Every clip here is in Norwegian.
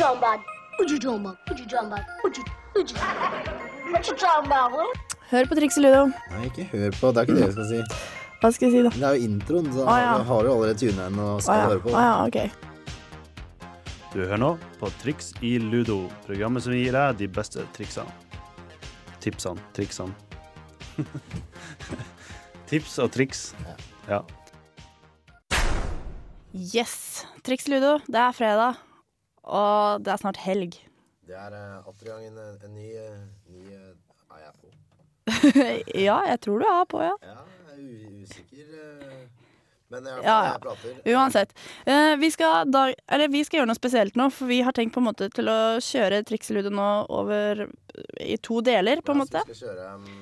talking about? What you talking about? What you talking about? What you, what you, what you talking about, Hør på Triks i Ludo. Nei, ikke hør på. Det er ikke det jeg skal si. Hva skal jeg si, da? Det er jo introen, så ah, ja. har du allerede tuna inn og skal ja. høre på. Ah, ja, ok. Du hører nå på Triks i Ludo, programmet som gir deg de beste triksene. Tipsene, triksene. Tips og triks. Ja. Yes. Triks Ludo. Det er fredag, og det er snart helg. Det er uh, atter en, en ny, eh, ny eh, Er jeg på? ja, jeg tror du er på, ja. Ja, jeg er usikker. eh, men jeg, Ja, ja. jeg prater. Uansett. Eh, vi, skal da, eller, vi skal gjøre noe spesielt nå, for vi har tenkt på en måte til å kjøre trikseludet nå over i to deler, på en Ja, så måte. Vi skal kjøre um,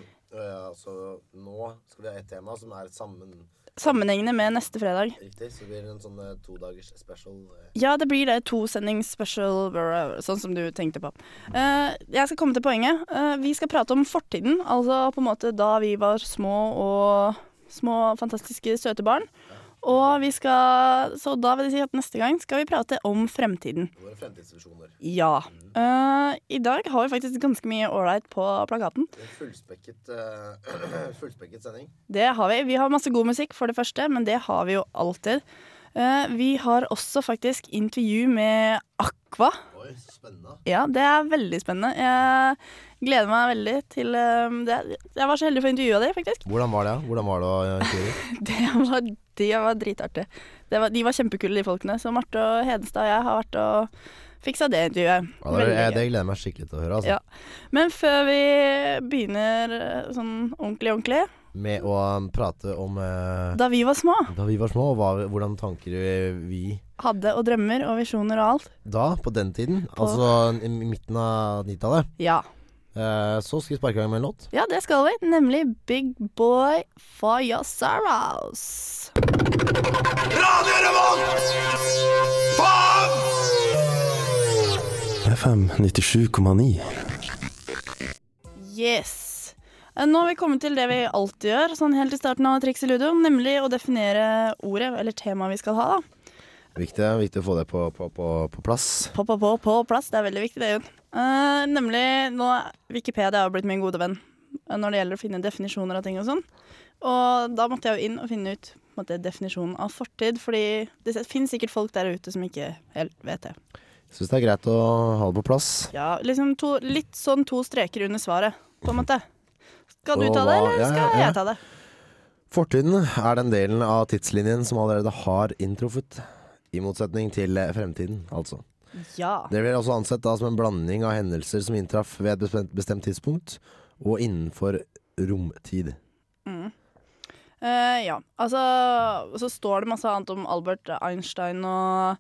altså, Nå skal vi ha ett tema som er sammen Sammenhengende med neste fredag. Riktig. Så blir det en sånn eh, todagers special. eh. Ja, det blir det tosendings special, sånn som du tenkte på. Eh, jeg skal komme til poenget. Vi skal prate om fortiden, altså på en måte da vi var små og små, fantastiske, søte barn. Og vi skal Så da vil det si at neste gang skal vi prate om fremtiden. Våre fremtidsvisjoner. Ja. Eh, I dag har vi faktisk ganske mye ålreit på plakaten. En fullspekket, uh, fullspekket sending. Det har vi. Vi har masse god musikk, for det første, men det har vi jo alltid. Eh, vi har også faktisk intervju med Aqua. Oi, så spennende. Ja, det er veldig spennende. Jeg gleder meg veldig til eh, det. Jeg var så heldig å få intervjua dem, faktisk. Hvordan var det? Hvordan var det å intervjue? Det var, de var dritartig. Det var, de var kjempekule, de folkene. Så Marte og Hedenstad og jeg har vært og fiksa det intervjuet. Ja, det, jeg, det, gleder jeg meg skikkelig til å høre. Altså. Ja. Men før vi begynner eh, sånn ordentlig, ordentlig Med å um, prate om uh, Da vi var små, da vi var små, og hva, hvordan tanker vi hadde og drømmer og visjoner og alt. da, på den tiden, På- altså i midten av 90-tallet, Ja. Uh, så skal vi sparke i gang med en låt. ja, det skal vi. Nemlig Big Boy for Your Sorrows. FM 97,9. Yes. Eh, Nå har vi kommet til det vi alltid gjør, sånn helt i starten av Triks i Ludo, nemlig å definere ordet, eller temaet vi skal ha. da. Viktig, viktig å få det på, på, på, på plass. På, på, på, på plass. Det er veldig viktig, det, Jon. Uh, nemlig nå Wikipedia har blitt min gode venn eh, når det gjelder å finne definisjoner av ting og sånn. Og da måtte jeg jo inn og finne ut måte, definisjonen av fortid, fordi det finnes sikkert folk der ute som ikke helt vet det. Syns det er greit å ha det på plass. Ja, liksom to, litt sånn to streker under svaret, på en måte. Skal du ta det, eller skal ja, ja. jeg ta det? Fortiden er den delen av tidslinjen som allerede har inntruffet. I motsetning til eh, fremtiden, altså. Ja. Det blir også ansett da som en blanding av hendelser som inntraff ved et bestemt, tidspunkt, og innenfor romtid. Mm. Eh, ja, altså Så står det masse annet om Albert Einstein og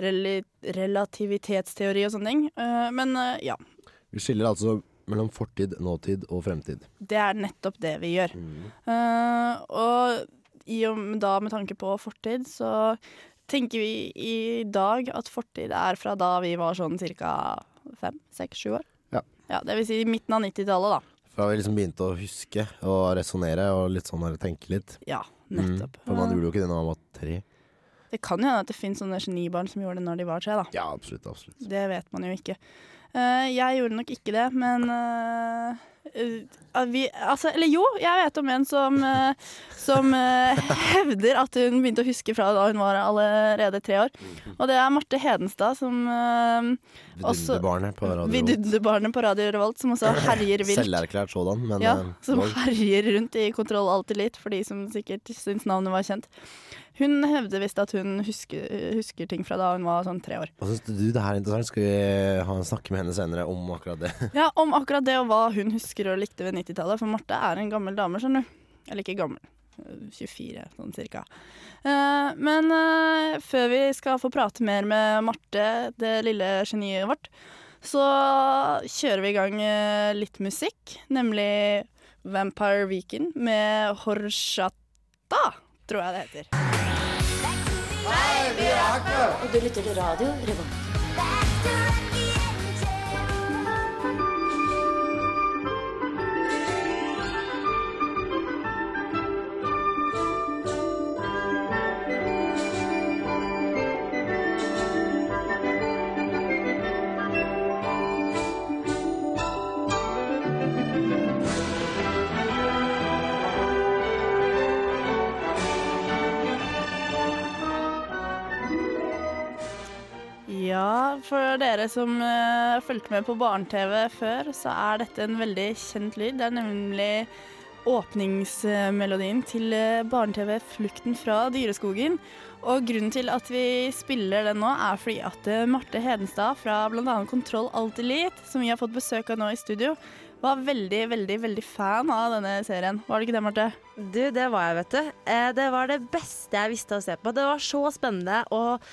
rel relativitetsteori og sånne ting. Eh, men eh, ja, Vi skiller altså mellom fortid, nåtid og fremtid. det er nettopp det vi gjør. Eh, og i og med, da med tanke på fortid, så tenker vi i dag at fortid er fra da vi var sånn ca. fem, seks, sju år. Ja. ja. Det vil si midten av 90-tallet, da. Fra vi liksom begynte å huske og resonnere og litt sånn her tenke litt. Ja, Mm. nettopp. For man Eh, gjorde jo ikke det når man var tre. det kan jo hende at det finnes sånne genibarn som gjorde det når de var tre, da. Ja, absolutt. absolutt. Det vet man jo ikke. Eh, jeg gjorde nok ikke det, men eh, eh, vi, altså, Eller jo, jeg vet om en som, som hevder at hun begynte å huske fra da hun var allerede tre år. Og det er Marte Hedenstad, som Vidunderbarnet på radio. Vidunderbarnet på Radio Revolt, som også herjer vilt. Selverklært sådan, men Ja, som herjer rundt i Kontroll Alltid Litt, for de som sikkert syns navnet var kjent. Hun hevder visst at hun husker, husker ting fra da hun var sånn tre år. Hva syns du det her er interessant? Skal vi ha en snakke med henne senere om akkurat det? Ja, om akkurat det og hva hun husker og likte ved 90-tallet. For Marte er en gammel dame, skjønner du. Eller ikke gammel. øh, 24, sånn cirka. Eh, men eh, før vi skal få prate mer med Marte, det lille geniet vårt, så kjører vi i gang eh, litt musikk. Nemlig Vampire Weekend med Horshata, tror jeg det heter. Og du lytter til radio Revolt. Som uh, fulgte med på barne-TV før, så er dette en veldig kjent lyd. Det er nemlig åpningsmelodien til eh, barne-TV 'Flukten fra dyreskogen'. Og grunnen til at vi spiller den nå, er fordi at eh, Marte Hedenstad fra bl.a. Kontroll Alt Elite, som vi har fått besøk av nå i studio, var veldig, veldig veldig fan av denne serien. Var det ikke det, Marte? Du, det var jeg, vet du. Eh, det var det beste jeg visste å se på. Det var så spennende, og,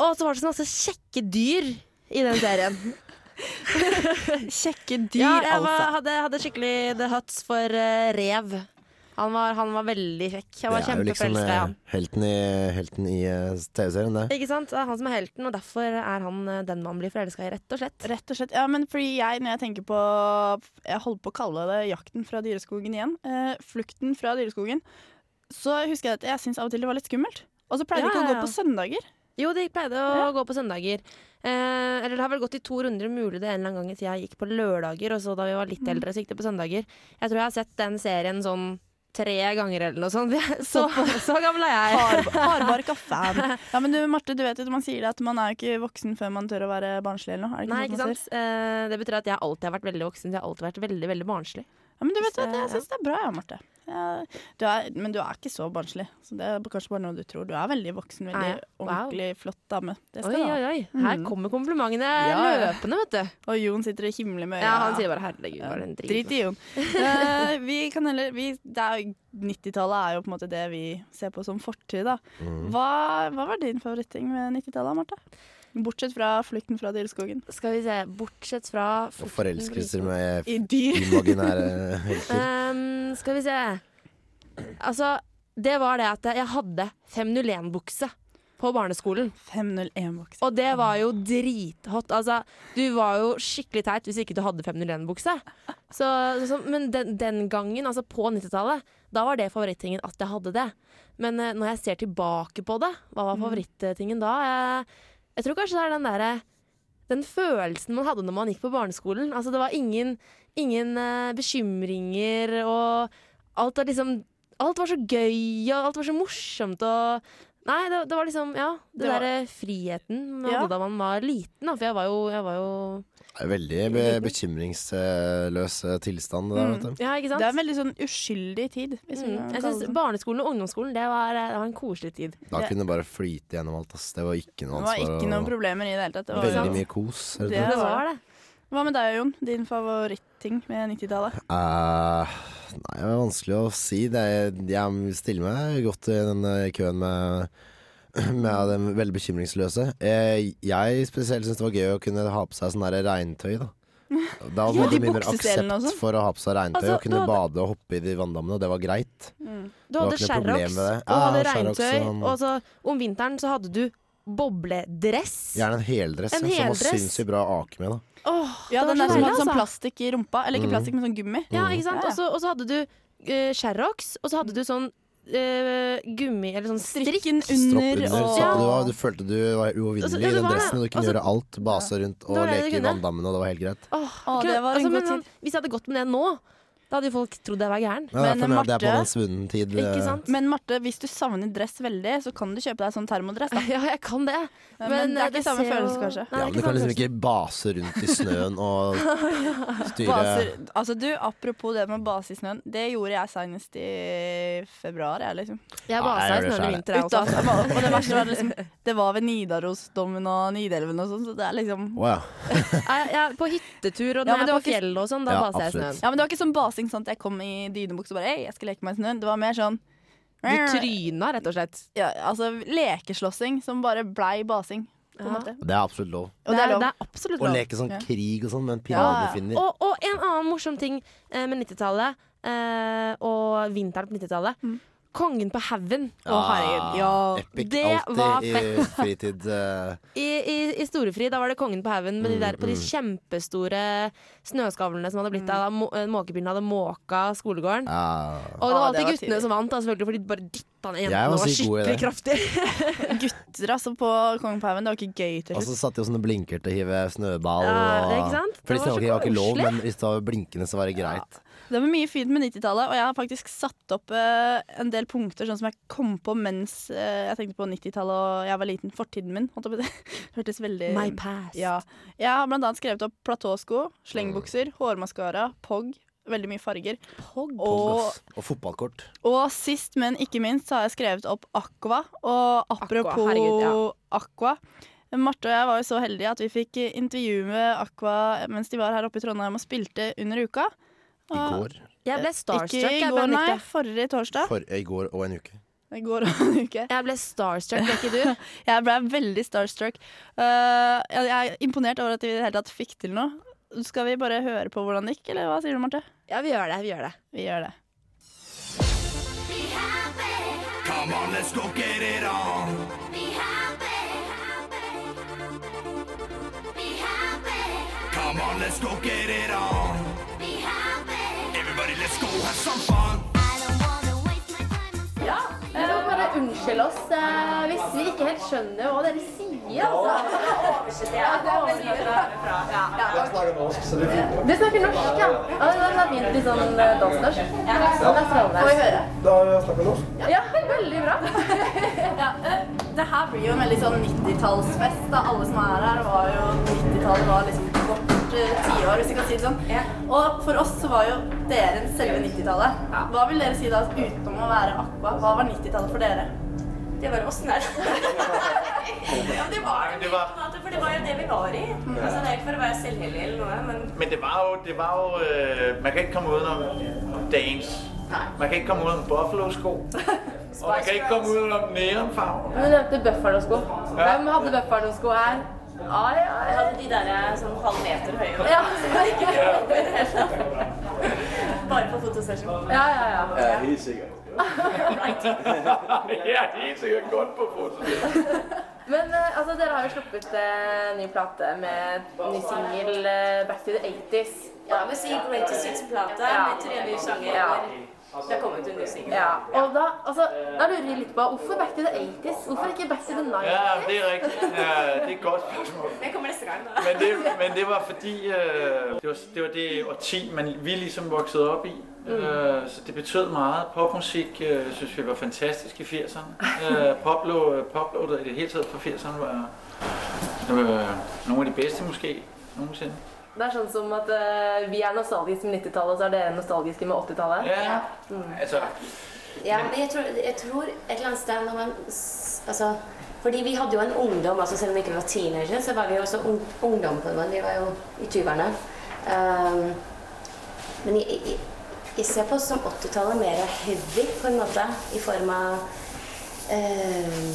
og så var det så masse kjekke dyr i den serien. Kjekke dyr, ja, jeg var, altså. hadde, hadde skikkelig the huts for uh, rev. Han var, han var veldig kjekk. Jeg var Det er jo liksom kjempeforelska i eh, han. helten i, helten i uh, TV-serien, det. Ikke sant? Det er han som er helten, og derfor er han uh, den man blir forelska i, rett og slett. Rett og slett. Ja, men fordi jeg, når jeg tenker på Jeg holdt på å kalle det 'Jakten fra dyreskogen' igjen. Uh, 'Flukten fra dyreskogen'. Så husker jeg at jeg syns av og til det var litt skummelt. Og så pleide det ikke å ja, gå på søndager. Jo, de pleide å Ja. gå på søndager. Eh, eller det har vel gått i to runder, mulig det en eller annen gang tida jeg gikk på lørdager, og så da vi var litt eldre, så gikk det på søndager. Jeg tror jeg har sett den serien sånn tre ganger eller noe sånt. Så, så gammel er jeg. Hard, hardbarka fan. Ja, men du, Marte, du vet jo man sier det at man er ikke voksen før man tør å være barnslig eller noe. Det ikke Nei, sånn ikke sant? Eh, det betyr at jeg alltid har vært veldig voksen. Jeg har alltid vært veldig, veldig barnslig. Ja, men du vet hva, jeg syns det er bra, ja, Marte. Ja, du er, men du er ikke så barnslig. Så det er kanskje bare noe du tror. Du er veldig voksen, veldig? Wow. ordentlig flott dame. Det skal Oi, oi, oi. Her Mhm. kommer komplimentene Ja, løpende, vet du. Og Jon sitter og himler med øya. Ja, han sier bare 'herregud, Ja, det en Drit drit'. i Jon. uh, vi kan heller vi, det er jo- 90-tallet er jo på en måte det vi ser på som fortid, da. Mm. Hva, hva var din favoritting med 90-tallet, Marte? Bortsett fra 'Flukten fra dyreskogen'. Skal vi se, bortsett fra Og forelskelser med I dyr. imaginære helter. Ehm, Skal vi se. Altså, det var det at jeg hadde 501-bukse på barneskolen. 501-bukse. Og det var jo drithot. Altså, du var jo skikkelig teit hvis ikke du hadde 501-bukse. Så, så, men den, den gangen, altså på 90-tallet, da var det favorittingen at jeg hadde det. Men eh, når jeg ser tilbake på det, hva var favorittingen da? Jeg, jeg tror kanskje det er den derre Den følelsen man hadde når man gikk på barneskolen. Altså, det var ingen, ingen uh, bekymringer, og alt var liksom Alt var så gøy, og alt var så morsomt, og Nei, det, det var liksom Ja, det, Det derre friheten man Ja. hadde da man var liten, da. For jeg var jo, jeg var jo Veldig be bekymringsløs eh, tilstand. Det der, vet du. Ja, ikke sant? Det er en veldig sånn uskyldig tid. Hvis Mm. Jeg det sånn. barneskolen og ungdomsskolen det var, det var en koselig tid. Da kunne det bare flyte gjennom alt. Ass. Det var ikke noe Det var ikke noen problemer i det hele tatt. Det var, veldig sant? mye kos. Det. Det var det. Hva med deg, Jon? Din favoritting med 90-tallet? Uh, nei, det er vanskelig å si. Det er, jeg stiller meg godt i den eh, køen med, med den veldig bekymringsløse. Eh, jeg spesielt syns det var gøy å kunne ha på seg sånn der regntøy. Da Da var Ja, det de mye mer aksept sånn. for å ha på seg regntøy Altså, og kunne hadde- bade og hoppe i de vanndammene, og det var greit. Du hadde Sherrox, og hadde ja, regntøy, og- og så om vinteren så hadde du bobledress. Gjerne en heldress, En heldress. som var sinnssykt bra å ake med. da oh, Ja, den der som hadde sånn altså. plastikk i rumpa. Eller ikke Mm. plastikk, men sånn gummi. Ja, ikke sant? Ja, ja. Og så- Og så hadde du uh, Sherrox, og så hadde du sånn eh, gummi Eller sånn strikk. Strikken Stropp under under. og du, var, du følte du var Altså, uovervinnelig i den var dressen. Og du kunne Altså- gjøre alt. Base rundt og leke i vanndammen, vanndammene, og det var helt greit. Åh, Åh, det var en altså, god tid. Hvis jeg hadde gått med det nå, da hadde jo folk trodd jeg var gæren. Ja, det Men at det er på Marte- den svunnen tid. Ikke eh, sant? Men Marte, hvis du savner dress veldig, så kan du kjøpe deg sånn termodress. Da. Ja, jeg kan det. Men, det er ikke samme følelse, jo- kanskje. Nei, Ja, men du kan liksom ikke base rundt i snøen og styre Baser, altså du, Apropos det med base i snøen. Det gjorde jeg senest i februar. Jeg, liksom. Jeg basa i snøen i vinter, jeg også. Og det verste var liksom Det var ved Nidarosdommen og Nidelven og sånn, så det er liksom wow. Jeg, jeg, på hyttetur og Ja, når men jeg er på fjellet og sånn, da Ja, baser jeg i snøen. Ja, men det var ikke sånn basing sånn at jeg kom i dynebukse og bare Hei, jeg skal leke meg i snøen. Det var mer sånn Du tryna, rett og slett. ja, Altså lekeslåssing som bare blei basing, Ja. Det er absolutt lov. Og det er lov. det er absolutt Å leke sånn krig og sånn med en Ja, ja. Og, og en annen morsom ting eh, med 90-tallet eh, og vinteren på 90-tallet. Mm. Kongen på haugen Å, herregud, ja. Epic. Det var i fritid. eh, I, i, I storefri da var det Kongen på haugen med de Mm, der, på de mm. kjempestore snøskavlene som hadde blitt der. da må- eh, måkebilen hadde måka skolegården. Ah. Og det Ja, var det alltid var guttene tidlig. som vant, da, selvfølgelig, for de bare dytta ned jentene var og var skikkelig det. kraftig. Gutter altså på Kongen på haugen, det var ikke gøy til Og så satt de jo sånne blinker til å hive snøball. Ja, det og- ikke sant? Fordi Det var var ikke lov, men hvis det var blinkende, så var det greit. Det var mye fint med 90-tallet, og jeg har faktisk satt opp uh, en del punkter sånn som jeg kom på mens uh, jeg tenkte på 90-tallet og jeg var liten. Fortiden min. hørtes veldig My past. Ja. Jeg har blant annet skrevet opp platåsko, slengbukser, hårmaskara, POG. Veldig mye farger. Pog. Og. Og fotballkort. og sist, men ikke minst, så har jeg skrevet opp Aqua. Og apropos herregud, ja. Aqua Marte og jeg var jo så heldige at vi fikk intervjue Aqua mens de var her oppe i Trondheim og spilte under uka. I går. Jeg ble starstruck. Ikke i går, nei. Forrige torsdag. For, I går og en uke. I går og en uke. Jeg ble starstruck, ble ikke du? Jeg ble veldig starstruck. Uh, jeg er imponert over at vi i det hele tatt fikk til noe. Skal vi bare høre på hvordan det gikk, eller hva sier du, Marte? Ja, vi gjør det. vi gjør det. Vi gjør det. Come on, let's go get it on. Come on, let's go get it on. Let's go have some fun. Vi må bare unnskyld oss eh, hvis vi ikke helt skjønner hva dere sier. Altså. Ja, det er veldig bra. Ja, ja. Du snakker norsk, ja? ja det er fint. Litt sånn dansk-norsk. Ja, Får vi høre? Da snakker vi norsk. Ja, veldig bra. Det her blir jo en veldig sånn 90-tallsfest. da. Alle som er her, var jo 90-tallet var liksom eh, tiår, hvis vi kan si det sånn. Og for oss så var jo dere selve 90-tallet. Hva vil dere si da, utenom å være Aqua? Hva var 90-tallet for dere? Det var oss der. ja, det var det, på en måte, for det var jo det vi var i. Altså, det er ikke for å være selvhellig eller noe, men Men det var jo, det var jo øh, Man kan ikke komme udenom dance. Man kan ikke komme udenom buffalo-sko. Og man kan ikke komme udenom neonfarver. Du nevnte Buffalo-sko. Hvem hadde Buffalo-sko her? Ai, jeg hadde de der eh, sånn halv meter høye. Ja. Som jeg ikke hele. Bare på fotosession. Ja, ja, ja. Ja, helt sikkert. ja, helt sikkert godt på foto. Men eh, altså, dere har jo sluppet eh, ny plate med ny singel eh, Back to the 80s. Ja, med sin Greatest Hits-plate Ja. med tre nye sanger. Hvor Det har kommet en ny singel. Ja, og da, altså, da lurer jeg litt på hvorfor Back to the 80s? Hvorfor ikke Back to the 90s? Ja, det er riktig. Ja, det er et godt spørsmål. Det kommer neste gang, da. Men det, men det var fordi, uh, det, var, det var det årti, man, vi liksom voksede opp i. Mm. Uh, så det betød mye. Popmusikk uh, syns vi var fantastisk i 80'erne. Øh, poplo, poplåter i det hele taget fra 80'erne var uh, noen av de beste, måske nogensinde. Det er sånn som at uh, vi er nostalgiske med 90-tallet, og så er dere nostalgiske med 80-tallet. Ja, Mm. Ja, men jeg tror, jeg tror et eller annet sted når man Altså, fordi vi hadde jo en ungdom, altså selv om vi ikke var teenager, så var vi jo også un ungdom på en måte. Vi var jo i 20-årene. Um, men jeg, jeg, jeg ser på oss som 80-tallet mer heavy, på en måte, i form av um,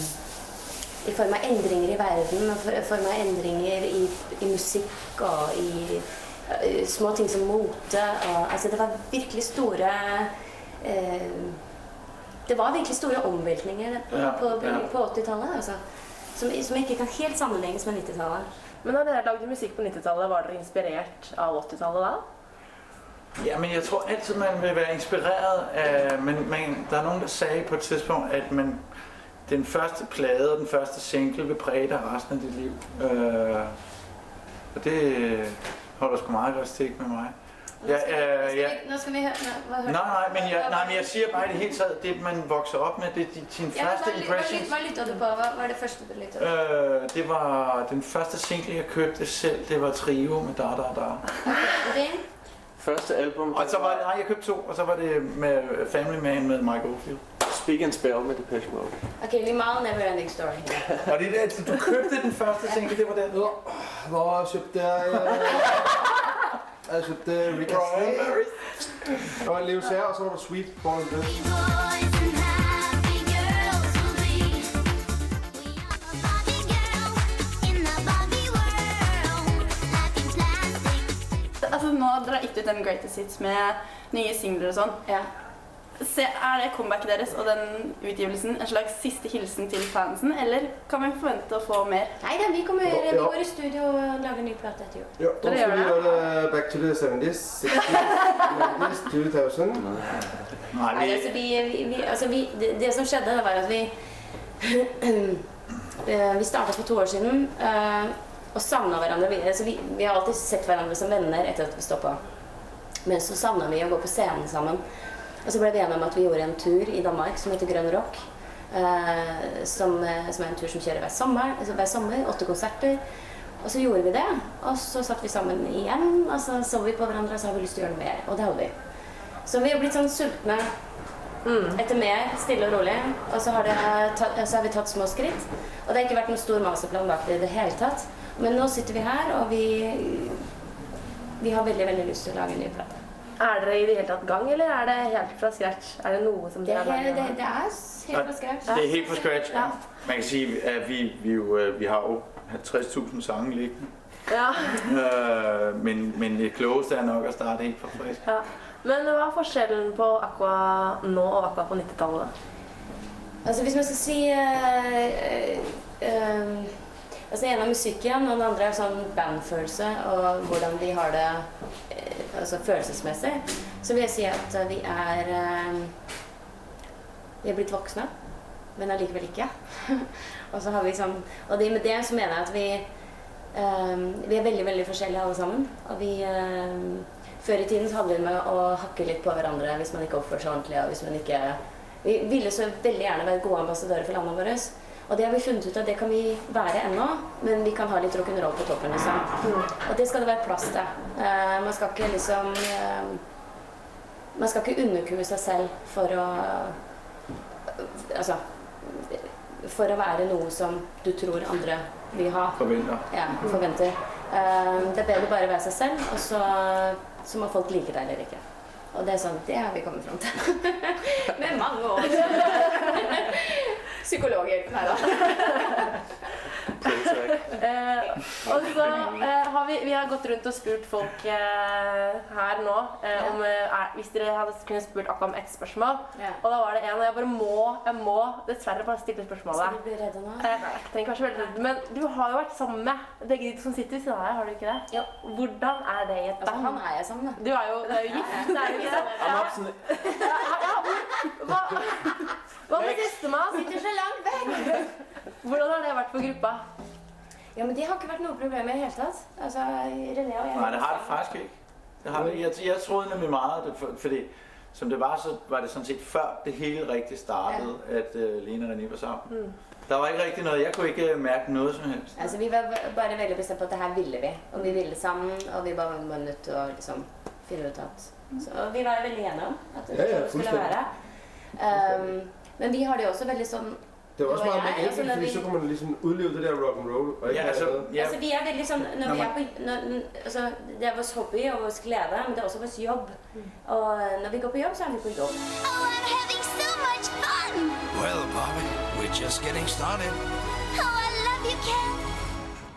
i form av endringer i verden, og i form av endringer i, i musikk og i uh, små ting som mote. Og, altså det var virkelig store uh, Det var virkelig store omveltninger på, Ja, på, ja. på 80-tallet. Altså, som, som ikke kan helt sammenlignes med 90-tallet. Men når dere lagde musikk på 90-tallet, var dere inspirert av 80-tallet da? Ja, men jeg tror altid, man vil være inspireret af... Men man, der er noen som sagde på et tidspunkt, at man, den første plade og den første single vil præge dig resten af dit liv. Øh, og det holder sgu meget godt stik med mig. Ja, øh, ja. Nå skal vi hva, Nej, nej, men jeg, nej, men jeg siger bare i det hele taget, det man vokser op med, det er sin ja, første hva, impressions. hva lytta du på? Hva var det første du lytter? på? Øh, det var den første single, jeg købte selv, det var Trio med Da Da Da. Din? Første album. Og så var det, nej, jeg købte to, og så var det med Family Man med Mike Oldfield. Speak and Spell med Depeche Mode. Okay, vi må ha Never Ending Story. Og det er altså, du købte den første single, det var den. Nå, kjøpte jeg købte Jeg købte Rick Astley. Det var Leo Sager, og så var det Sweet Born and Nå har dere gitt ut den Greatest Hits med nye singler og sånn. Se, er det comebacket deres og den utgivelsen en slags siste hilsen til fansen, eller kan vi forvente å få mer? Nei da, vi, kommer, Ja, vi ja. går i studio og lager ny plate etter jul. Ja, da skal vi gjøre det back to the 70s, 60s, 90s, 2000. Nei, altså, vi, vi, vi, altså, vi, det, det som skjedde, var at vi eh, Vi startet for to år siden eh, og savna hverandre videre. Så vi, vi har alltid sett hverandre som venner etter at vi stoppa. Men så savna vi å gå på scenen sammen. Og så ble vi enige om at vi gjorde en tur i Danmark som heter Grønn Rock. eh, som, eh, som er en tur som kjører hver sommer, altså hver sommer. Åtte konserter. Og så gjorde vi det. Og så satt vi sammen igjen, og så så vi på hverandre og så har vi lyst til å gjøre noe mer. Og det hadde vi. Så vi har blitt sånn sultne etter mer, stille og rolig. Og så har, det, så har vi tatt små skritt. Og det har ikke vært noen stor masterplan bak det i det hele tatt. Men nå sitter vi her, og vi, vi har veldig, veldig lyst til å lage en ny plate. Er dere i det hele tatt gang, eller er det helt fra scratch? Er det noe som dere er, har det, laget? det er helt fra scratch. Det er helt fra scratch. Ja. Man kan si at vi, vi, jo, øh, vi har jo 50.000 sange liggende. Ja. Øh, men, men det klogeste er nok å starte helt fra frisk. ja. Men hva er forskjellen på Aqua nå og Aqua på 90-tallet? Altså hvis man skal si eh, eh, eh, Altså En av musikken, og den andre er sånn bandfølelse og hvordan vi har det eh, altså følelsesmessig. Så vil jeg si at eh, vi er eh, Vi er blitt voksne, men allikevel ikke. og så har vi sånn Og med det så mener jeg at vi eh, Vi er veldig, veldig forskjellige alle sammen. Og vi eh, Før i tiden så hadde vi med å hakke litt på hverandre hvis man ikke oppførte seg ordentlig, og hvis man ikke vi ville så veldig gjerne være gode ambassadører for landet vårt. Og det har vi funnet ut at det kan vi være ennå, men vi kan ha litt rock'n'roll på toppen. liksom. Og det skal det være plass til. Uh, man skal ikke liksom uh, Man skal ikke underkue seg selv for å Altså For å være noe som du tror andre vil ha. Forventer. Ja, forventer. Eh, det er bedre bare å være seg selv, og så, så må folk like deg eller ikke. Og det er sånn, det har vi kommet fram til. Med mange år. Psykologer. Nei da. Eh, og så eh, har vi, vi har gått rundt og spurt folk eh, her nå eh, om eh, er, Hvis dere hadde kunnet spurt akkurat om ett spørsmål. Og da var det en, og jeg bare må, jeg må dessverre bare stille spørsmålet. Skal du bli redd nå? Eh, jeg trenger ikke være så veldig redd. Men du har jo vært sammen med begge de som sitter ved siden av deg, har du ikke det? Ja. Hvordan er det i et Altså, han er jeg sammen med. Du er jo, det er jo gift, det er jo ikke det? I'm absolutely. Hva, hva med sistemann? Sitter så langt vekk. Hvordan har det vært for gruppa? Ja, men det har ikke vært noe problem i det hele tatt. Altså, René og jeg Nei, det har det faktisk ikke. Det har. Jeg, jeg trodde nemlig meget, det, for, fordi som det var, så var det sådan set før det hele rigtig startede, at uh, Lene og René var sammen. Der var ikke rigtig noget, jeg kunne ikke mærke noget som helst. Altså, vi var bare veldig bestemt på at det her ville vi. Og vi ville sammen, og vi bare var nødt til å liksom, finne ut at Så vi var veldig enige om at det Ja, ja, skulle være. Um, men vi har det også veldig sånn Det var også meget med altså, når fordi vi- så kan man liksom udleve det der rock and roll. Og ikke Ja, altså, ja, Altså, vi er veldig sånn når vi er på, når, altså, Det er vår hobby og vår glede, men det er også vår jobb. Og når vi går på jobb, så er vi på jobb. Well, Bobby, we're just getting started.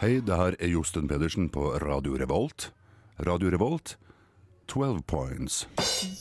Hei, det her er Josten Pedersen på Radio Revolt. Radio Revolt, 12 points.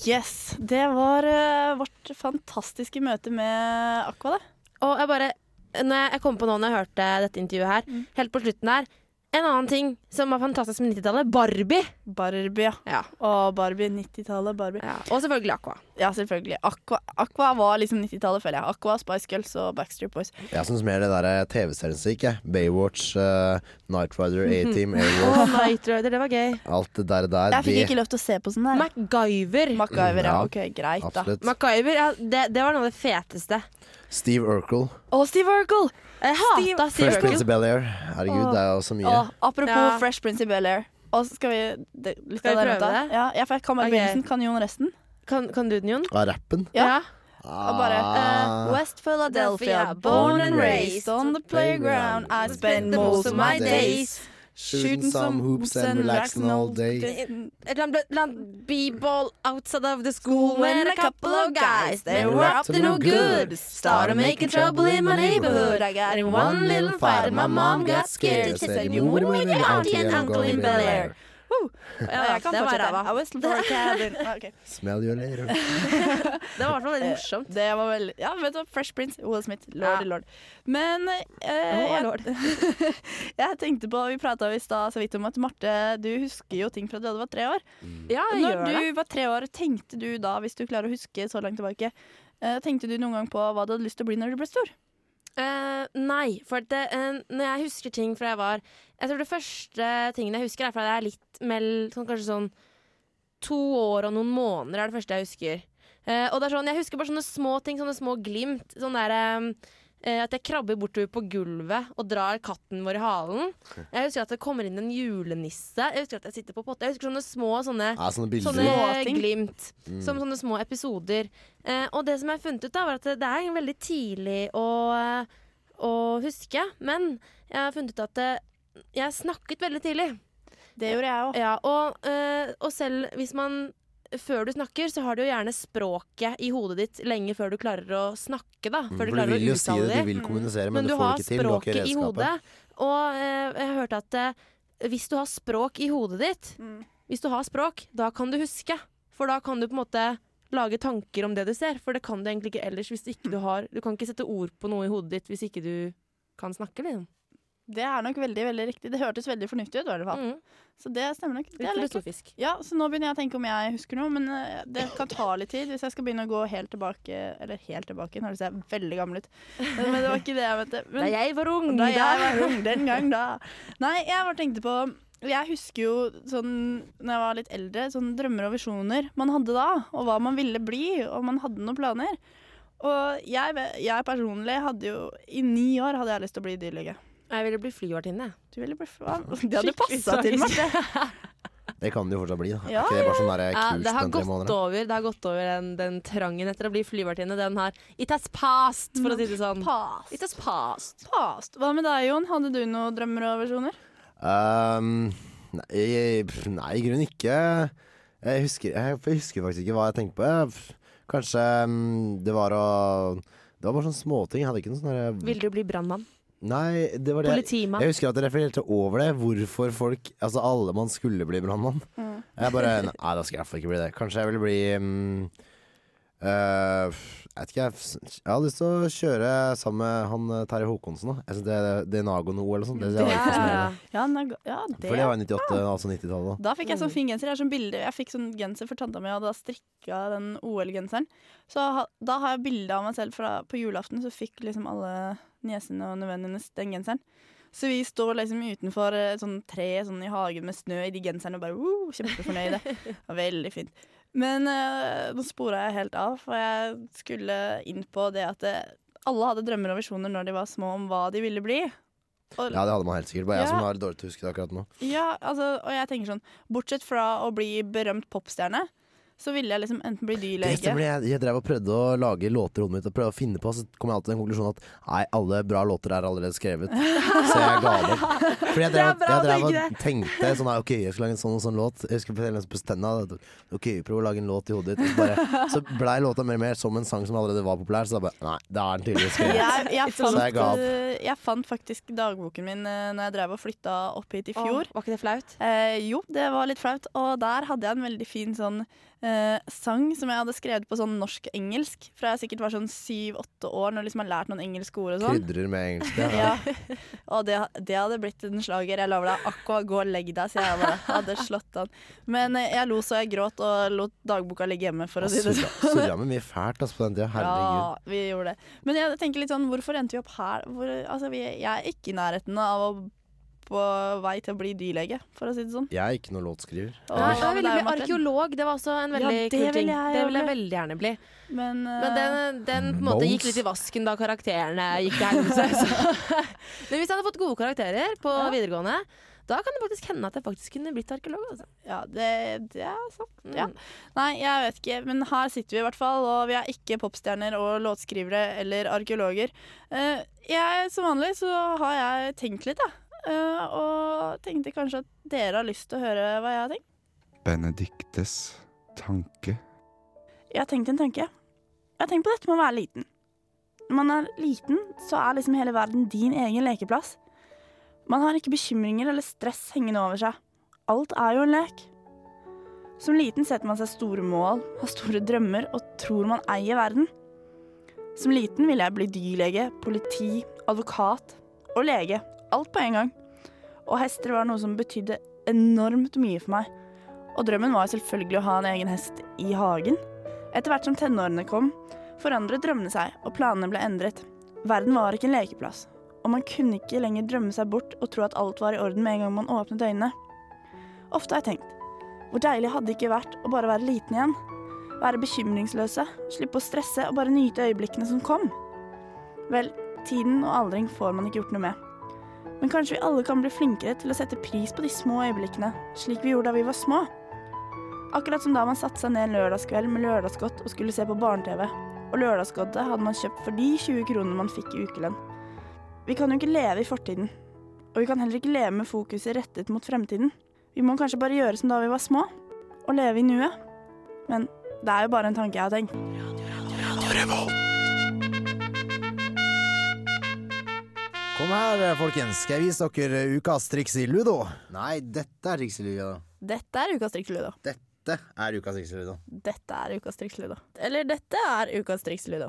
Yes, det var uh, vårt fantastiske møte med Aqua, det. Og jeg bare når jeg, jeg kom på nå når jeg hørte dette intervjuet her, helt på slutten der En annen ting som var fantastisk med 90-tallet, Barbie. Barbie, ja. Og Barbie, 90-tallet, Barbie. Og selvfølgelig Aqua. Ja, selvfølgelig. Aqua, Aqua var liksom 90-tallet, føler jeg. Aqua, Spice Girls og Backstreet Boys. Jeg syns mer det der TV-serien som gikk, jeg. Baywatch, uh, Night Rider, A-Team, Å, oh, Night Rider, det var gøy. Alt det der. der Jeg fikk ikke lov til å se på sånn der. MacGyver. MacGyver, ja. Ja, Ok, greit, da. MacGyver, ja, det, det var noe av det feteste. Steve Urkel. Å, Steve Urkel! Jeg hata Steve, Fresh Prince of Bel-Air. Herregud, det er jo så mye. Og apropos Ja. Fresh Prince i Bel-Air. Og så skal vi det, litt Skal vi av prøve det? Ja, ja, for jeg kan bare Ok. begynnelsen. Kan Jon resten? Kan, kan du den, Jon? Av rappen. Ja. Ja. Og bare Ah. eh, West Philadelphia, born and raised on the playground. I spend most of my days Shooting some hoops and relaxing all day. Et eller annet b-ball outside of the school When a couple of guys, they were up to no good. Started making trouble in my neighborhood. I got in one little fight and my mom got scared. She said, you wouldn't make your auntie and uncle in Bel Air. Woo. Ja, jeg kan det var ræva. I whistled for a cabin. Ah, ok. Smell you later. Det var i hvert fall veldig morsomt. Det var veldig Ja, vet du Fresh Prince, Will Smith, lord, Ja. lord. Men eh, jeg, lord. jeg tenkte på Vi prata i stad så vidt om at Marte, du husker jo ting fra da du var tre år. Ja, jeg Når gjør du det. var tre år, tenkte du da, hvis du klarer å huske så langt tilbake, eh, tenkte du noen gang på hva du hadde lyst til å bli når du ble stor? Eh, nei, for det, uh, når jeg husker ting fra jeg var Jeg tror det første tingen jeg husker, er fra jeg er litt mell, sånn, kanskje sånn to år og noen måneder er det første jeg husker. Uh, og det er sånn, Jeg husker bare sånne små ting, sånne små glimt. Sånn derre at jeg krabber bortover på gulvet og drar katten vår i halen. Jeg husker at det kommer inn en julenisse. Jeg husker at jeg sitter på potte. Jeg husker sånne små sånne, Ja, sånne sånne glimt. Mm. Som sånne små episoder. Eh, og det som jeg har funnet ut, da, var at det er veldig tidlig å, å huske. Men jeg har funnet ut at eh, jeg snakket veldig tidlig. Det gjorde jeg òg. Ja, og, eh, og selv hvis man før du snakker, så har du jo gjerne språket i hodet ditt lenge før du klarer å snakke. da Mm, Før du du vil jo si det, du vil kommunisere, men, Men du du får det ikke til. Du har språket i hodet. Og eh, jeg har hørt at eh, hvis du har språk i hodet ditt, Mm. hvis du har språk, da kan du huske. For da kan du på en måte lage tanker om det du ser. For det kan du egentlig ikke ellers hvis ikke du har Du kan ikke sette ord på noe i hodet ditt hvis ikke du kan snakke, liksom. Det er nok veldig veldig riktig. Det hørtes veldig fornuftig ut. i hvert fall. Mm. Så det stemmer nok. Det filosofisk. Ja, så nå begynner jeg å tenke om jeg husker noe, men eh, det kan ta litt tid hvis jeg skal begynne å gå helt tilbake Eller helt tilbake, nå høres jeg veldig gammel ut. Men, men det var ikke det jeg mente. Men, Da jeg var ung, Da jeg var ung, den gang da. Nei, jeg bare tenkte på Jeg husker jo sånn når jeg var litt eldre, sånn drømmer og visjoner man hadde da, og hva man ville bli, og man hadde noen planer. Og jeg, jeg personlig hadde jo I ni år hadde jeg lyst til å bli dyrlege. Jeg ville bli flyvertinne. Du ville bli Det hadde passa til. Marte. Det kan det jo fortsatt bli. da Ja, det sånn der Ja, det har gått over, det har gått over den, den trangen etter å bli flyvertinne. Den har It has passed, for å si det sånn. Past. It has passed. Past. Hva med deg, Jon? Hadde du noen drømmer og versjoner? Um, nei, nei, i grunnen ikke. Jeg husker, jeg, husker faktisk ikke hva jeg tenkte på. Jeg, kanskje mm, det var å Det var bare sånne småting. Jeg hadde ikke noe sånn Ville Vil du bli brannmann? Nei, det var det Politimann? Jeg husker at jeg refererte over det. Hvorfor folk Altså alle man skulle bli brannmann. Mm. Jeg bare Nei, da skal jeg iallfall ikke bli det. Kanskje jeg ville bli um, uh, Jeg vet ikke, jeg, jeg har lyst til å kjøre sammen med han eh, Terje Håkonsen. da Jeg synes det, det Nago-noe eller sånt. Det, synes jeg var litt fascinerende. Ja, nei, ja, det For det var i 98, altså 90-tallet. da. Da fikk jeg sånn fin genser. Jeg, har sånn bilde, jeg fikk sånn genser for tanta mi, og da strikka den OL-genseren. Så da har jeg bilde av meg selv fra på julaften, så fikk liksom alle niesene og nevøene hennes den genseren. Så vi står liksom utenfor et sånn tre sånn i hagen med snø i de genserne og bare uh, kjempefornøyde. Veldig fint. Men uh, nå spora jeg helt av, for jeg skulle inn på det at det, alle hadde drømmer og visjoner når de var små om hva de ville bli. Og, Ja, det hadde man helt sikkert. Bare jeg som har dårlig til å huske det akkurat nå. ja, altså, og jeg tenker sånn Bortsett fra å bli berømt popstjerne, så ville jeg liksom enten bli Det dyrlege jeg, jeg drev og prøvde å lage låter i hodet mitt og prøvde å finne på, så kom jeg alltid til den konklusjonen at nei, alle bra låter er allerede skrevet. Så jeg ga det. For jeg drev, bra jeg drev og tenkte sånn OK, jeg skal lage en sånn og sånn låt. Jeg husker på på Stenna. OK, prøv å lage en låt i hodet ditt. Så bare, så blei låta mer og mer som en sang som allerede var populær. Så da bare Nei, da er den tydeligvis skrevet. jeg, jeg, så jeg ga opp. eh, jeg fant faktisk dagboken min uh, når jeg drev og flytta opp hit i fjor. var ikke det flaut? Eh, jo, det var litt flaut. Og der hadde jeg en veldig fin sånn eh, sang som jeg hadde skrevet på sånn norsk-engelsk. Fra jeg sikkert var sånn syv-åtte år, når jeg liksom har lært noen engelske ord og sånn. Krydrer med engelsk. Ja. Ja. Og det, det hadde blitt en slager. Jeg lover deg. Aqua, gå og legg deg, sier jeg bare. Hadde slått an. Men eh, jeg lo så jeg gråt, og lot dagboka ligge hjemme, for å si det sånn. surra med mye fælt altså, på den tida. Herregud. Ja, vi gjorde det. Men jeg tenker litt sånn, hvorfor endte vi opp her? Hvor, altså, vi, jeg er ikke i nærheten av å på vei til å bli dyrlege, for å si det sånn. Jeg er ikke noen låtskriver. Og Nei, jeg ville bli arkeolog. Det var også en Ja, veldig det kul vil ting. jeg Det ville jeg veldig gjerne bli. Men, Men den, den på en måte gikk litt i vasken da karakterene gikk til helvete. Men hvis jeg hadde fått gode karakterer på videregående, da kan det faktisk hende at jeg faktisk kunne blitt arkeolog. Altså. Ja, det, det er sant. Mm. Ja. Nei, jeg vet ikke, men her sitter vi i hvert fall, og vi er ikke popstjerner og låtskrivere eller arkeologer. Uh, jeg, som vanlig så har jeg tenkt litt, da. Eh, og tenkte kanskje at dere har lyst til å høre hva jeg har tenkt. Benediktes tanke. Jeg har tenkt en tanke. Jeg har tenkt på dette med å være liten. Når man er liten, så er liksom hele verden din egen lekeplass. Man har ikke bekymringer eller stress hengende over seg. Alt er jo en lek. Som liten setter man seg store mål, har store drømmer og tror man eier verden. Som liten ville jeg bli dyrlege, politi, advokat og lege. Alt på en gang. Og hester var noe som betydde enormt mye for meg. Og drømmen var selvfølgelig å ha en egen hest i hagen. Etter hvert som tenårene kom, forandret drømmene seg, og planene ble endret. Verden var ikke en lekeplass, og man kunne ikke lenger drømme seg bort og tro at alt var i orden med en gang man åpnet øynene. Ofte har jeg tenkt, Hvor deilig hadde det ikke vært å bare være liten igjen? Være bekymringsløse, slippe å stresse og bare nyte øyeblikkene som kom? Vel, tiden og aldring får man ikke gjort noe med. Men kanskje vi alle kan bli flinkere til å sette pris på de små øyeblikkene, slik vi gjorde da vi var små. Akkurat som da man satte seg ned en lørdagskveld med lørdagsgodt og skulle se på barne-TV. Og lørdagsgodtet hadde man kjøpt for de 20 kronene man fikk i ukelønn. Vi kan jo ikke leve i fortiden. Og vi kan heller ikke leve med fokuset rettet mot fremtiden. Vi må kanskje bare gjøre som da vi var små, og leve i nuet. Men det er jo bare en tanke jeg har tenkt. Kom her, folkens. Skal jeg vise dere ukas triks i ludo? Nei, dette er triks i ludo. Dette er ukas triks ludo. Dette er ukas triks. Dette er ukas triksludo. Eller dette er ukas triksludo.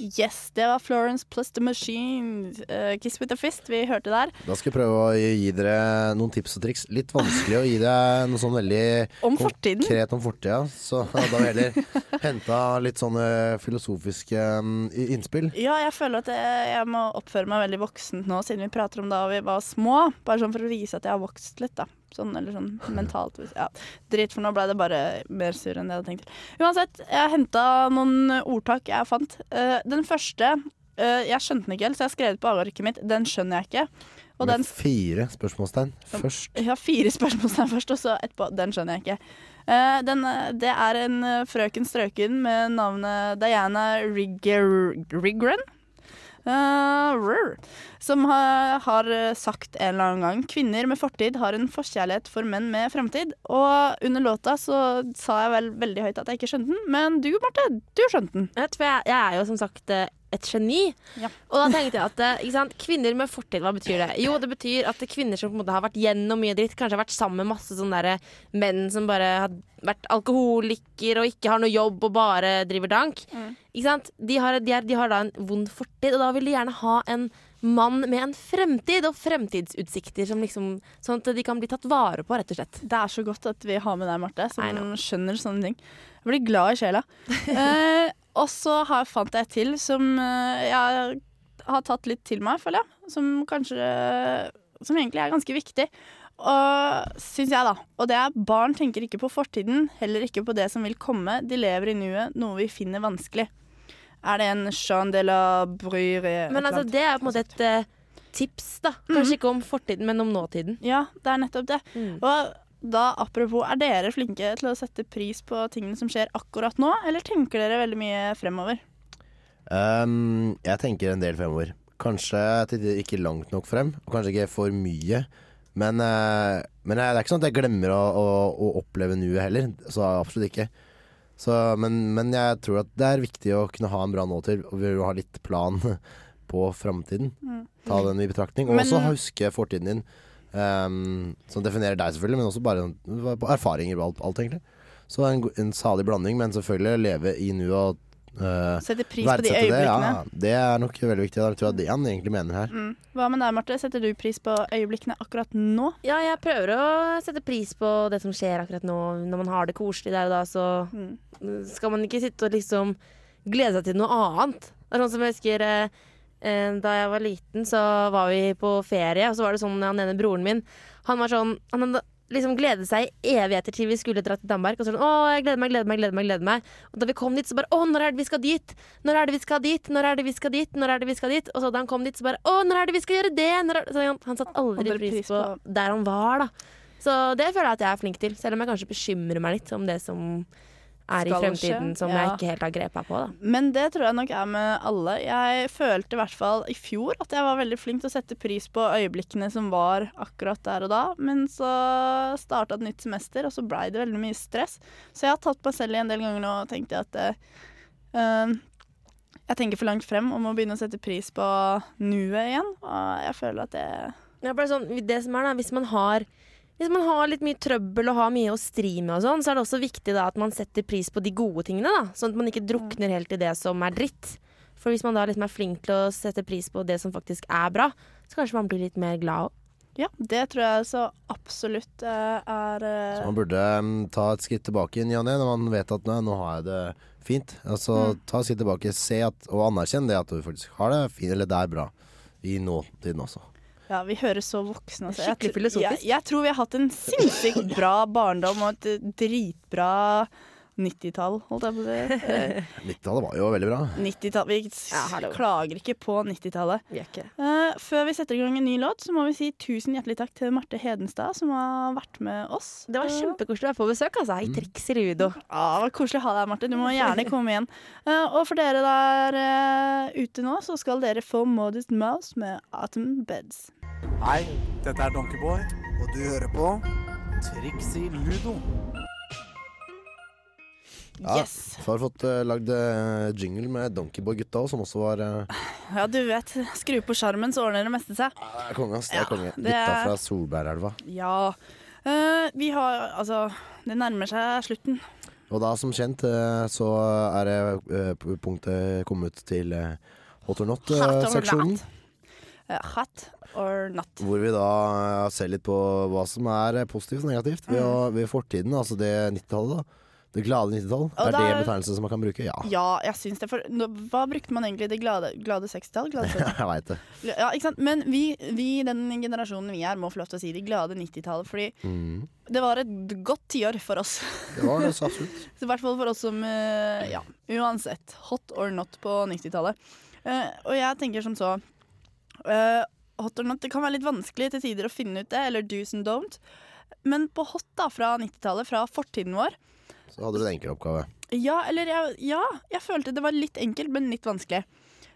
Yes, det var Florence plus The Machine. Uh, Kiss with a fist vi hørte der. Da skal jeg prøve å gi dere noen tips og triks. Litt vanskelig å gi deg noe sånn veldig Om fortiden. konkret om fortida. Så da vil jeg heller henta litt sånne filosofiske mm, innspill. Ja, jeg føler at jeg, jeg må oppføre meg veldig voksent nå, siden vi prater om da vi var små. Bare sånn for å vise at jeg har vokst litt, da. Sånn, eller sånn mentalt. Ja, Drit, for nå ble det bare mer surr enn det jeg hadde tenkt. Uansett, jeg henta noen ordtak jeg fant. Uh, den første uh, Jeg skjønte den ikke helt, så jeg har skrevet på arket mitt. Den skjønner jeg ikke. Og Med den fire spørsmålstegn først. Har fire spørsmålstegn først, og så etterpå. Den skjønner jeg ikke. Uh, den, det er en frøken Strøken med navnet Diana Rigger, Riggren. Rrr, som har, har sagt en eller annen gang kvinner med fortid har en forkjærlighet for menn med fremtid. Og under låta så sa jeg vel veldig høyt at jeg ikke skjønte den, men du Marte, du skjønte den. Jeg, jeg, jeg er jo som sagt eh, et geni. Og da tenkte jeg at eh, sant, kvinner med fortid, hva betyr det? Jo, det betyr at er kvinner som på en måte har vært gjennom mye dritt, kanskje har vært sammen med masse sånne der menn som bare har vært alkoholiker og ikke har noe jobb og bare driver dank. Ikke sant? De har, de, er, de har da en vond fortid, og da vil de gjerne ha en mann med en fremtid og fremtidsutsikter som liksom, sånn at de kan bli tatt vare på, rett og slett. Det er så godt at vi har med deg, Marte, som skjønner sånne ting. Jeg blir glad i sjela. eh, og så har, fant jeg til som eh, jeg har tatt litt til meg, føler jeg. Som kanskje Som egentlig er ganske viktig. Og syns jeg, da. Og det er barn tenker ikke på fortiden, heller ikke på det som vil komme. De lever i nuet, noe vi finner vanskelig. Er det en Jean de la Bruyre Men altså, det er på en måte et uh, tips, da. Kanskje ikke om fortiden, men om nåtiden. Ja, det er nettopp det. Og da, apropos, er dere flinke til å sette pris på tingene som skjer akkurat nå, eller tenker dere veldig mye fremover? Um, jeg tenker en del fremover. Kanskje ikke langt nok frem, og kanskje ikke for mye. Men, uh, men det er ikke sånn at jeg glemmer å, å, å oppleve nuet heller. Så absolutt ikke. Så, men, men jeg tror at det er viktig å kunne ha en bra nåtid, og vi vil ha litt plan på framtiden. Mm. Ta den i betraktning. Og også huske fortiden din. Um, som definerer deg, selvfølgelig, men også bare på erfaringer og alt, alt, egentlig. Så en, en salig blanding, men selvfølgelig leve i nuet og uh, Sette pris på de øyeblikkene. det. Ja, det er nok veldig viktig. Det tror jeg det han egentlig mener her. Mm. Hva med deg, Marte? Setter du pris på øyeblikkene akkurat nå? Ja, jeg prøver å sette pris på det som skjer akkurat nå. Når man har det koselig der og da, så skal man ikke sitte og liksom glede seg til noe annet. Det er sånn som jeg husker eh, eh, Da jeg var liten, så var vi på ferie, og så var det sånn han ene broren min Han var sånn Han hadde liksom gledet seg i evigheter til vi skulle dra til Danmark. Og så sånn, å, jeg gleder meg, gleder meg, gleder meg, gleder meg. Og da vi kom dit, så bare Å, når er det vi skal dit? Når er det vi skal dit? Når er det vi skal dit? Når er det vi skal dit? Og så da han kom dit, så bare Å, når er det vi skal gjøre det? Han, han satte aldri pris på- der han var, da. Så det føler jeg at jeg er flink til, selv om jeg kanskje bekymrer meg litt om det som er i fremtiden, skje, som ja. jeg ikke helt har grepa på. da. Men det tror jeg nok er med alle. Jeg følte i hvert fall i fjor at jeg var veldig flink til å sette pris på øyeblikkene som var akkurat der og da. Men så starta et nytt semester, og så blei det veldig mye stress. Så jeg har tatt meg selv i en del ganger nå og tenkt at eh, jeg tenker for langt frem og må begynne å sette pris på nuet igjen. Og jeg føler at det Ja, bare sånn, det som er da, hvis man har hvis man har litt mye trøbbel og har mye å stri med, og sånn, så er det også viktig da at man setter pris på de gode tingene. da, Sånn at man ikke drukner helt i det som er dritt. For hvis man da liksom er flink til å sette pris på det som faktisk er bra, så kanskje man blir litt mer glad òg. Ja, det tror jeg så absolutt eh, er eh, Så man burde um, ta et skritt tilbake inn, Janne når man vet at nei, nå har jeg det fint. Altså Mm. ta et skritt tilbake, se at, og anerkjenn det at du faktisk har det fint, eller det er bra, i nåtiden også. Ja, vi høres så voksne ut. Skikkelig filosofisk. Jeg, jeg tror vi har hatt en sinnssykt bra barndom og et dritbra 90-tall, holdt jeg på å si. Eh, 90-tallet var jo veldig bra. 90-tall, Vi ja, klager ikke på 90-tallet. Vi er ikke Eh, før vi setter i gang en ny låt, så må vi si tusen hjertelig takk til Marte Hedenstad, som har vært med oss. Det var kjempekoselig å være på besøk, altså. I Triks i Rudo. Ja, det var koselig å ha deg, Marte. Du må gjerne komme igjen. Uh, og for dere der uh, ute nå, så skal dere få Modest Mouse med Autumn Beds. Hei, dette er Donkeyboy. Og du hører på Trixie Ludo. Ja, Yes. Far har fått uh, lagd uh, jingle med Donkeyboy-gutta òg, som også var uh, Ja, du vet. Skru på skjermen, så ordner det meste seg. Det konge. ass. Det er Ja, konge. det Gutta er- fra Solbergelva. Ja. Vi har Altså, det nærmer seg slutten. Og da, som kjent, så er det punktet kommet til Hot or not-seksjonen. not. Hot or not. Hvor vi da ser litt på hva som er positivt og negativt ved, å- ved fortiden, altså det 90-tallet. da Det glade 90-tall. Og Er det betegnelsen betegnelse som man kan bruke? Ja. Ja, jeg syns det. For nå, hva brukte man egentlig i det glade, glade 60-tall? Jeg veit det. Ja, ikke sant? Men vi, vi, den generasjonen vi er, må få lov til å si det glade 90-tallet. Fordi Mm. det var et godt tiår for oss. Det var det, så absolutt. I hvert fall for oss som eh, Ja, uansett. Hot or not på 90-tallet. Uh, og jeg tenker som så uh, Hot or not, det kan være litt vanskelig til tider å finne ut det, eller do's and don't. Men på hot da, fra 90-tallet, fra fortiden vår Så hadde du en enkel oppgave. Ja, eller jeg, ja, jeg følte det var litt enkelt, men litt vanskelig.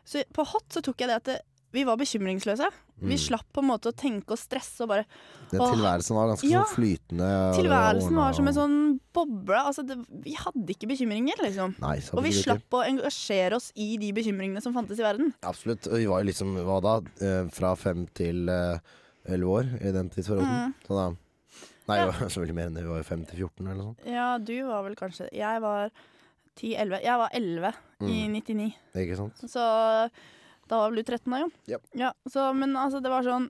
Så på hot så tok jeg det at det, vi var bekymringsløse. Vi Mm. slapp på en måte å tenke og stresse og bare Den tilværelsen var ganske ja. sånn flytende. Tilværelsen var som en sånn boble. Altså det, vi hadde ikke bekymringer, liksom. Nei, og vi slapp å engasjere oss i de bekymringene som fantes i verden. Absolutt. Vi var jo liksom, hva da, eh, fra fem til eh, elleve år i den tidsperioden. Mm. Så da Nei, ja. så veldig mer enn det. Vi var jo fem til 14 eller noe sånt. Ja, du var vel kanskje Jeg var 10-11. Jeg var 11 i Mm. 99. Ikke sant? Så da var vel du 13 da, jo? Ja. Ja, så, men altså, det var sånn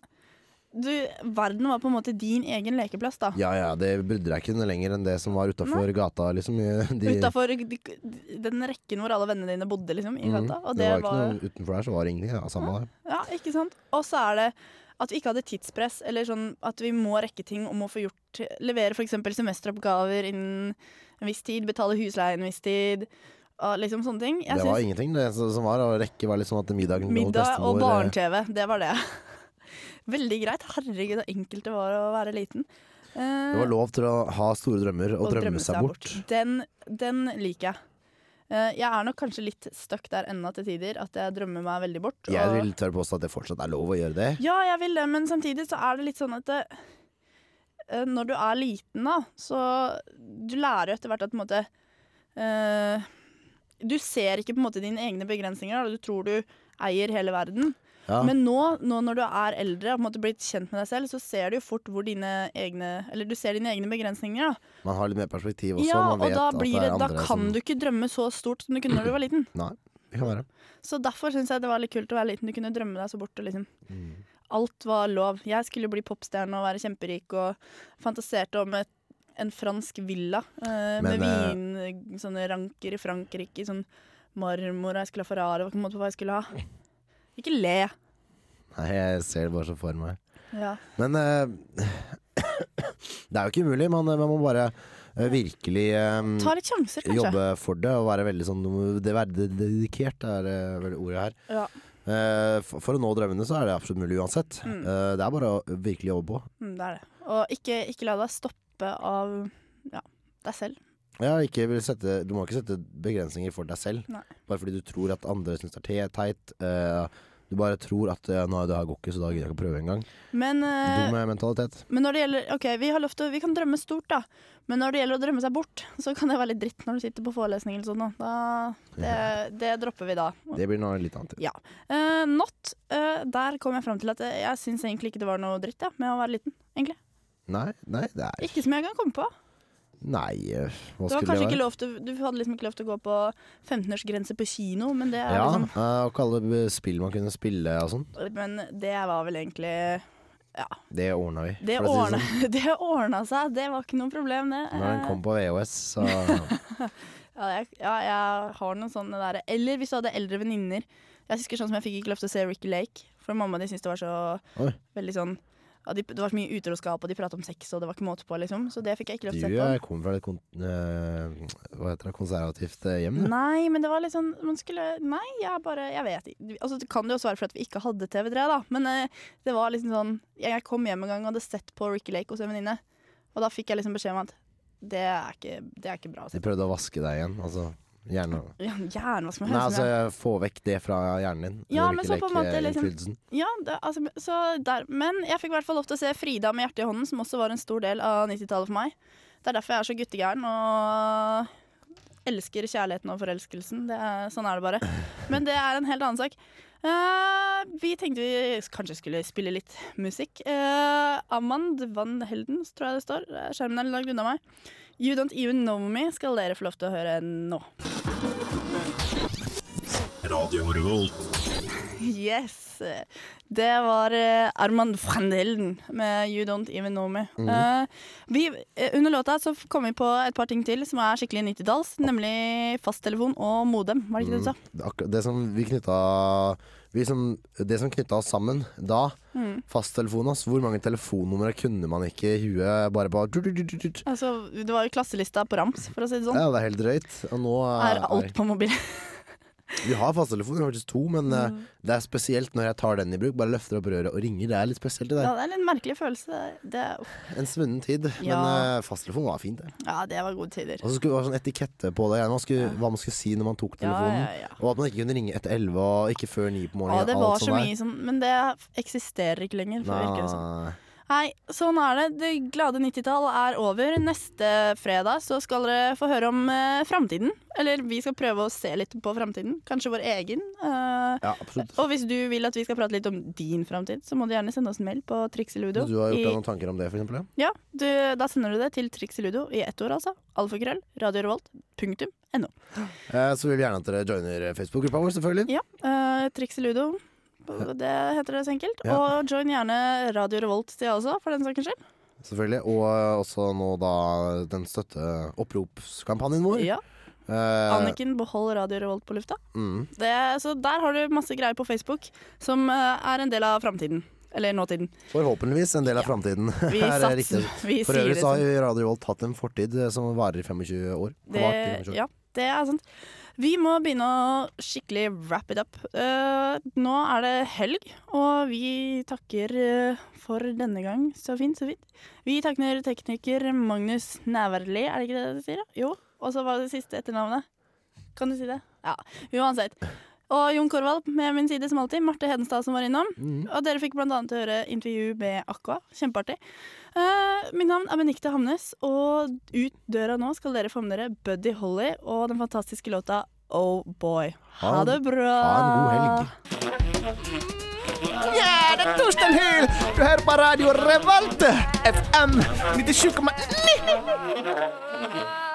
du, Verden var på en måte din egen lekeplass, da. Ja ja, det brydde deg ikke noe lenger enn det som var utafor gata, liksom. De, Utafor den rekken hvor alle vennene dine bodde, liksom, i Mhm. gata. Og det, det, var ikke noe utenfor der, så var det ingenting. Ja, samme der. Ja, ikke sant? Og så er det at vi ikke hadde tidspress, eller sånn at vi må rekke ting og må få gjort Levere f.eks. semesteroppgaver innen en viss tid, betale husleie en viss tid. Og liksom sånne ting. Jeg Det var synes ingenting. Det som var å rekke, var liksom at middagen Middag og eh, barne-TV, det var det. Veldig greit. Herregud, så enkelt det var å være liten. Eh, Det var lov til å ha store drømmer og, drømme seg bort. Den, den liker jeg. Eh, jeg er nok kanskje litt stuck der ennå til tider, at jeg drømmer meg veldig bort. Jeg og- vil tørre påstå at det fortsatt er lov å gjøre det. Ja, jeg vil det, men samtidig så er det litt sånn at det, eh, når du er liten, da, så Du lærer jo etter hvert at på en måte eh, Du ser ikke på en måte dine egne begrensninger, da, du tror du eier hele verden. Ja. Men nå, nå når du er eldre og på blitt kjent med deg selv, så ser du jo fort hvor dine egne Eller du ser dine egne begrensninger. Da. Man har litt mer perspektiv også. ja, man og da, blir det da kan som du ikke drømme så stort som du kunne når du var liten. Nei, det kan være. Så derfor syns jeg det var litt kult å være liten. Du kunne drømme deg så bort. Og liksom. Mm. Alt var lov. Jeg skulle bli popstjerne og være kjemperik og fantaserte om et, en fransk villa eh, med Men, med vin, sånne ranker i Frankrike, sånn marmor, og jeg skulle ha Ferrari, hva jeg skulle ha. Ikke le. Nei, jeg ser det bare så for meg. Ja. Men eh, det er jo ikke umulig. Man, man må bare eh, virkelig eh, Ta litt sjanser, kanskje. jobbe for det og være veldig sånn det Være dedikert er eh, vel ordet her. Ja. Eh, for, for å nå drømmene så er det absolutt mulig uansett. Mm. Eh, det er bare å virkelig jobbe på. Mm, det er det. Og ikke, ikke la deg stoppe av ja, deg selv. Ja, ikke vil sette, du må ikke sette begrensninger for deg selv. Nei. Bare fordi du tror at andre syns det er teit. eh, du bare tror at ja, er det her går ikke, så da gidder jeg ikke å prøve engang. Men, uh, Dum mentalitet. men når det gjelder Ok, vi til Vi kan drømme stort, da. Men når det gjelder å drømme seg bort, så kan det være litt dritt når du sitter på forelesning eller sånn. Da. Det, det dropper vi da. Det blir noe litt annet. Ja. Uh, not. uh, der kom jeg fram til at jeg syns egentlig ikke det var noe dritt ja, med å være liten. Egentlig. Nei, nei, det er Ikke som jeg kan komme på. Nei, eh, hva Du, skulle kanskje det ikke lov til, du hadde liksom ikke lov til å gå på 15-årsgrense på kino, men det er Ja, liksom Ja, og kalle alle spill man kunne spille og sånn. Men det var vel egentlig Ja. Det ordna vi. Det å si ordna, sånn. det ordna seg. Det var ikke noe problem, det. Når den kom på VHS, så Ja, jeg, ja, jeg har noen sånne der Eller hvis du hadde eldre venninner Jeg husker sånn som jeg fikk ikke lov til å se Ricky Lake, for mamma de syntes det var så Oi. veldig sånn de, Det var så mye utroskap, og de pratet om sex, og det var ikke måte på, liksom. Så det fikk jeg ikke lov til å se på. Du kommer fra et kon eh, hva heter det, konservativt eh, hjem, du. Nei, men det var litt sånn Man skulle Nei, jeg bare Jeg vet ikke. Altså, det kan jo også være fordi vi ikke hadde TV3, da. Men eh, det var liksom sånn Jeg kom hjem en gang og hadde sett på Ricky Lake hos en venninne. Og da fikk jeg liksom beskjed om at det er ikke, det er ikke bra å se De prøvde å vaske deg igjen. Altså, gjerne Ja, skal man Nei, altså få vekk det fra hjernen din. Ja, men så på en måte liksom ja, det, altså, så der, Men jeg fikk i hvert fall lov til å se Frida med hjertet i hånden, som også var en stor del av 90-tallet for meg. Det er derfor jeg er så guttegæren og elsker kjærligheten og forelskelsen. Det er, sånn er det bare. Men det er en helt annen sak. Uh, vi tenkte vi kanskje skulle spille litt musikk. Uh, Amand van Heldens, tror jeg det står. Eh, Skjermen er langt unna meg. You Don't Even Know Me skal dere få lov til å høre nå. Radio Yes. Det var eh, Armand van Helden med You Don't Even Know Me. Mm. Uh, vi, eh, under låta så kom vi på et par ting til som er skikkelig 90-talls, nemlig fasttelefon og modem. Var det ikke det du sa? Mm, det det som vi knytta som, Det som knytta oss sammen da, Mm. fasttelefonen oss, hvor mange telefonnumre kunne man ikke i huet bare på Altså, det var jo klasselista på rams, for å si det sånn. Ja, det er helt drøyt. Og nå Er alt på mobil. Vi har fasttelefoner, faktisk to, men eh, Mm. det er spesielt når jeg tar den i bruk. Bare løfter opp røret og ringer. Det er litt spesielt, det Ja, det er en merkelig følelse. Det. En svunnen tid. Ja. Men uh, fasttelefon var fint, det. ja, det var gode tider. Og så skulle det være sånn etikette på det. Man skulle, Hva man skulle si når man tok telefonen. ja, ja. Og at man ikke kunne ringe etter elleve og ikke før ni på morgenen. Ja, det var så mye sånn, men det eksisterer ikke lenger. For som. Nei. Nei, sånn er det. Det glade 90-tall er over. Neste fredag så skal dere få høre om eh, framtiden. Eller vi skal prøve å se litt på framtiden. Kanskje vår egen. eh, Ja, absolutt. og hvis du vil at vi skal prate litt om din framtid, så må du gjerne sende oss en mail på Trikseludo. Du har gjort deg noen tanker om det, for eksempel? Ja? Ja, du, da sender du det til Trikseludo i ett ord, altså. Alfakrøll, radiorevolt.no. Eh, så vil vi gjerne at dere joiner Facebook-gruppa vår, selvfølgelig. Ja, uh, Trikseludo. Det heter det så enkelt. Ja. Og join gjerne Radio Revolt-sida også, for den saks skyld. Selvfølgelig. Og eh, også nå da den støtteoppropskampanjen vår. Ja. Eh, Anniken, behold Radio Revolt på lufta. Mm. Det, så der har du masse greier på Facebook som eh, er en del av framtiden. Eller nåtiden. Forhåpentligvis en del av framtiden. Vi riktig. vi For øvrig så har sånn. Radio Revolt hatt en fortid som varer i 25 år. Det, i 25 år. ja, det er sant. Vi må begynne å skikkelig wrap it up. Uh, nå er det helg, og vi takker uh, for denne gang. Så fint, så fint. Vi takker tekniker Magnus Næverli, er det ikke det du sier? da? Jo. Og så var det siste etternavnet. Kan du si det? Ja. Uansett. Og Jon Korvald med min side som alltid. Marte Hedenstad som var innom. Og dere fikk blant annet høre intervju med Aqua. Kjempeartig. Eh, mitt navn er Benikte Hamnes, og ut døra nå skal dere få med dere Buddy Holly og den fantastiske låta Oh Boy. Ha, Ha- det bra! ha en god helg. Ja, det er Torstein Hyl! Du hører på Radio Revolt! FM 97,9!